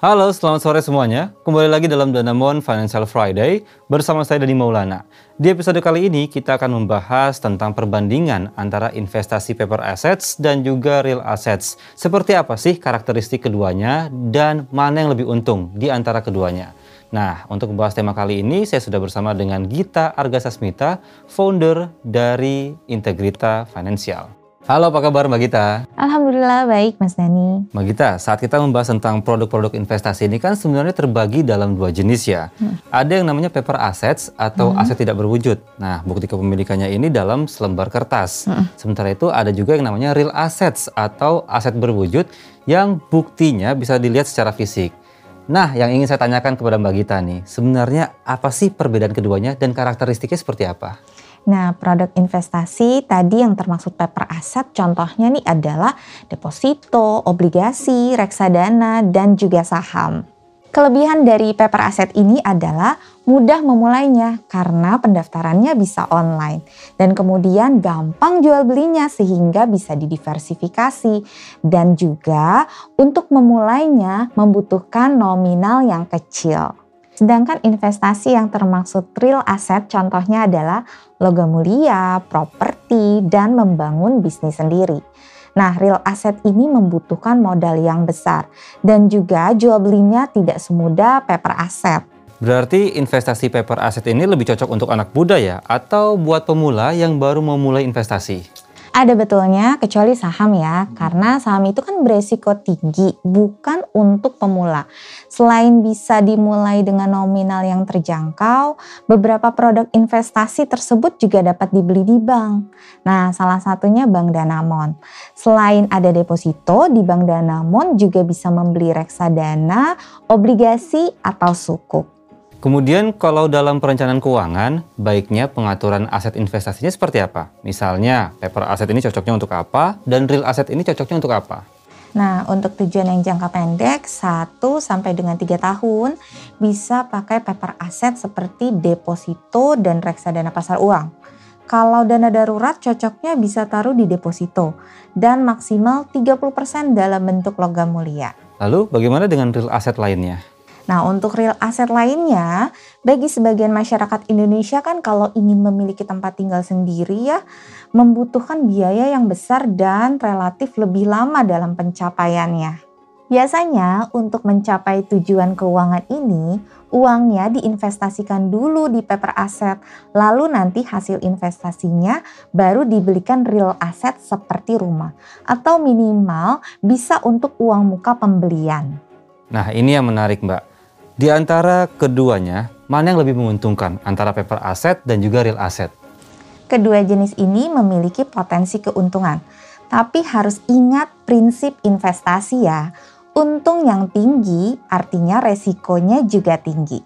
Halo, selamat sore semuanya. Kembali lagi dalam Danamon Financial Friday bersama saya Dani Maulana. Di episode kali ini kita akan membahas tentang perbandingan antara investasi paper assets dan juga real assets. Seperti apa sih karakteristik keduanya dan mana yang lebih untung di antara keduanya. Nah, untuk membahas tema kali ini saya sudah bersama dengan Gita Argasasmita, founder dari Integrita Financial. Halo, apa kabar Mbak Gita? Alhamdulillah baik Mas Dani. Mbak Gita, saat kita membahas tentang produk-produk investasi ini kan sebenarnya terbagi dalam dua jenis ya. Hmm. Ada yang namanya paper assets atau hmm. aset tidak berwujud. Nah, bukti kepemilikannya ini dalam selembar kertas. Hmm. Sementara itu ada juga yang namanya real assets atau aset berwujud yang buktinya bisa dilihat secara fisik. Nah, yang ingin saya tanyakan kepada Mbak Gita nih, sebenarnya apa sih perbedaan keduanya dan karakteristiknya seperti apa? Nah, produk investasi tadi yang termasuk paper aset contohnya nih adalah deposito, obligasi, reksadana, dan juga saham. Kelebihan dari paper aset ini adalah mudah memulainya karena pendaftarannya bisa online dan kemudian gampang jual belinya sehingga bisa didiversifikasi dan juga untuk memulainya membutuhkan nominal yang kecil. Sedangkan investasi yang termaksud real asset contohnya adalah logam mulia, properti, dan membangun bisnis sendiri. Nah, real asset ini membutuhkan modal yang besar dan juga jual belinya tidak semudah paper asset. Berarti investasi paper asset ini lebih cocok untuk anak muda ya atau buat pemula yang baru memulai investasi? Ada betulnya kecuali saham ya, karena saham itu kan beresiko tinggi, bukan untuk pemula. Selain bisa dimulai dengan nominal yang terjangkau, beberapa produk investasi tersebut juga dapat dibeli di bank. Nah, salah satunya Bank Danamon. Selain ada deposito, di Bank Danamon juga bisa membeli reksadana, obligasi, atau sukuk. Kemudian kalau dalam perencanaan keuangan, baiknya pengaturan aset investasinya seperti apa? Misalnya, paper aset ini cocoknya untuk apa dan real aset ini cocoknya untuk apa? Nah, untuk tujuan yang jangka pendek 1 sampai dengan 3 tahun bisa pakai paper aset seperti deposito dan reksadana pasar uang. Kalau dana darurat cocoknya bisa taruh di deposito dan maksimal 30% dalam bentuk logam mulia. Lalu bagaimana dengan real aset lainnya? Nah, untuk real aset lainnya, bagi sebagian masyarakat Indonesia kan kalau ingin memiliki tempat tinggal sendiri ya, membutuhkan biaya yang besar dan relatif lebih lama dalam pencapaiannya. Biasanya untuk mencapai tujuan keuangan ini, uangnya diinvestasikan dulu di paper aset, lalu nanti hasil investasinya baru dibelikan real aset seperti rumah, atau minimal bisa untuk uang muka pembelian. Nah ini yang menarik mbak, di antara keduanya, mana yang lebih menguntungkan antara paper asset dan juga real asset? Kedua jenis ini memiliki potensi keuntungan, tapi harus ingat prinsip investasi ya. Untung yang tinggi artinya resikonya juga tinggi.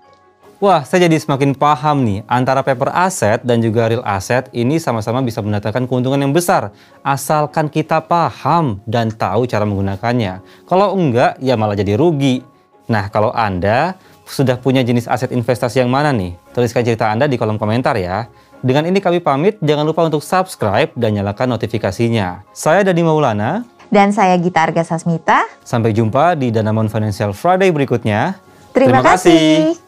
Wah, saya jadi semakin paham nih antara paper asset dan juga real asset ini sama-sama bisa mendatangkan keuntungan yang besar asalkan kita paham dan tahu cara menggunakannya. Kalau enggak, ya malah jadi rugi. Nah, kalau Anda sudah punya jenis aset investasi yang mana nih? Tuliskan cerita Anda di kolom komentar ya. Dengan ini kami pamit, jangan lupa untuk subscribe dan nyalakan notifikasinya. Saya Dani Maulana. Dan saya Gita Arga Sasmita. Sampai jumpa di Danamon Financial Friday berikutnya. Terima, Terima kasih. kasih.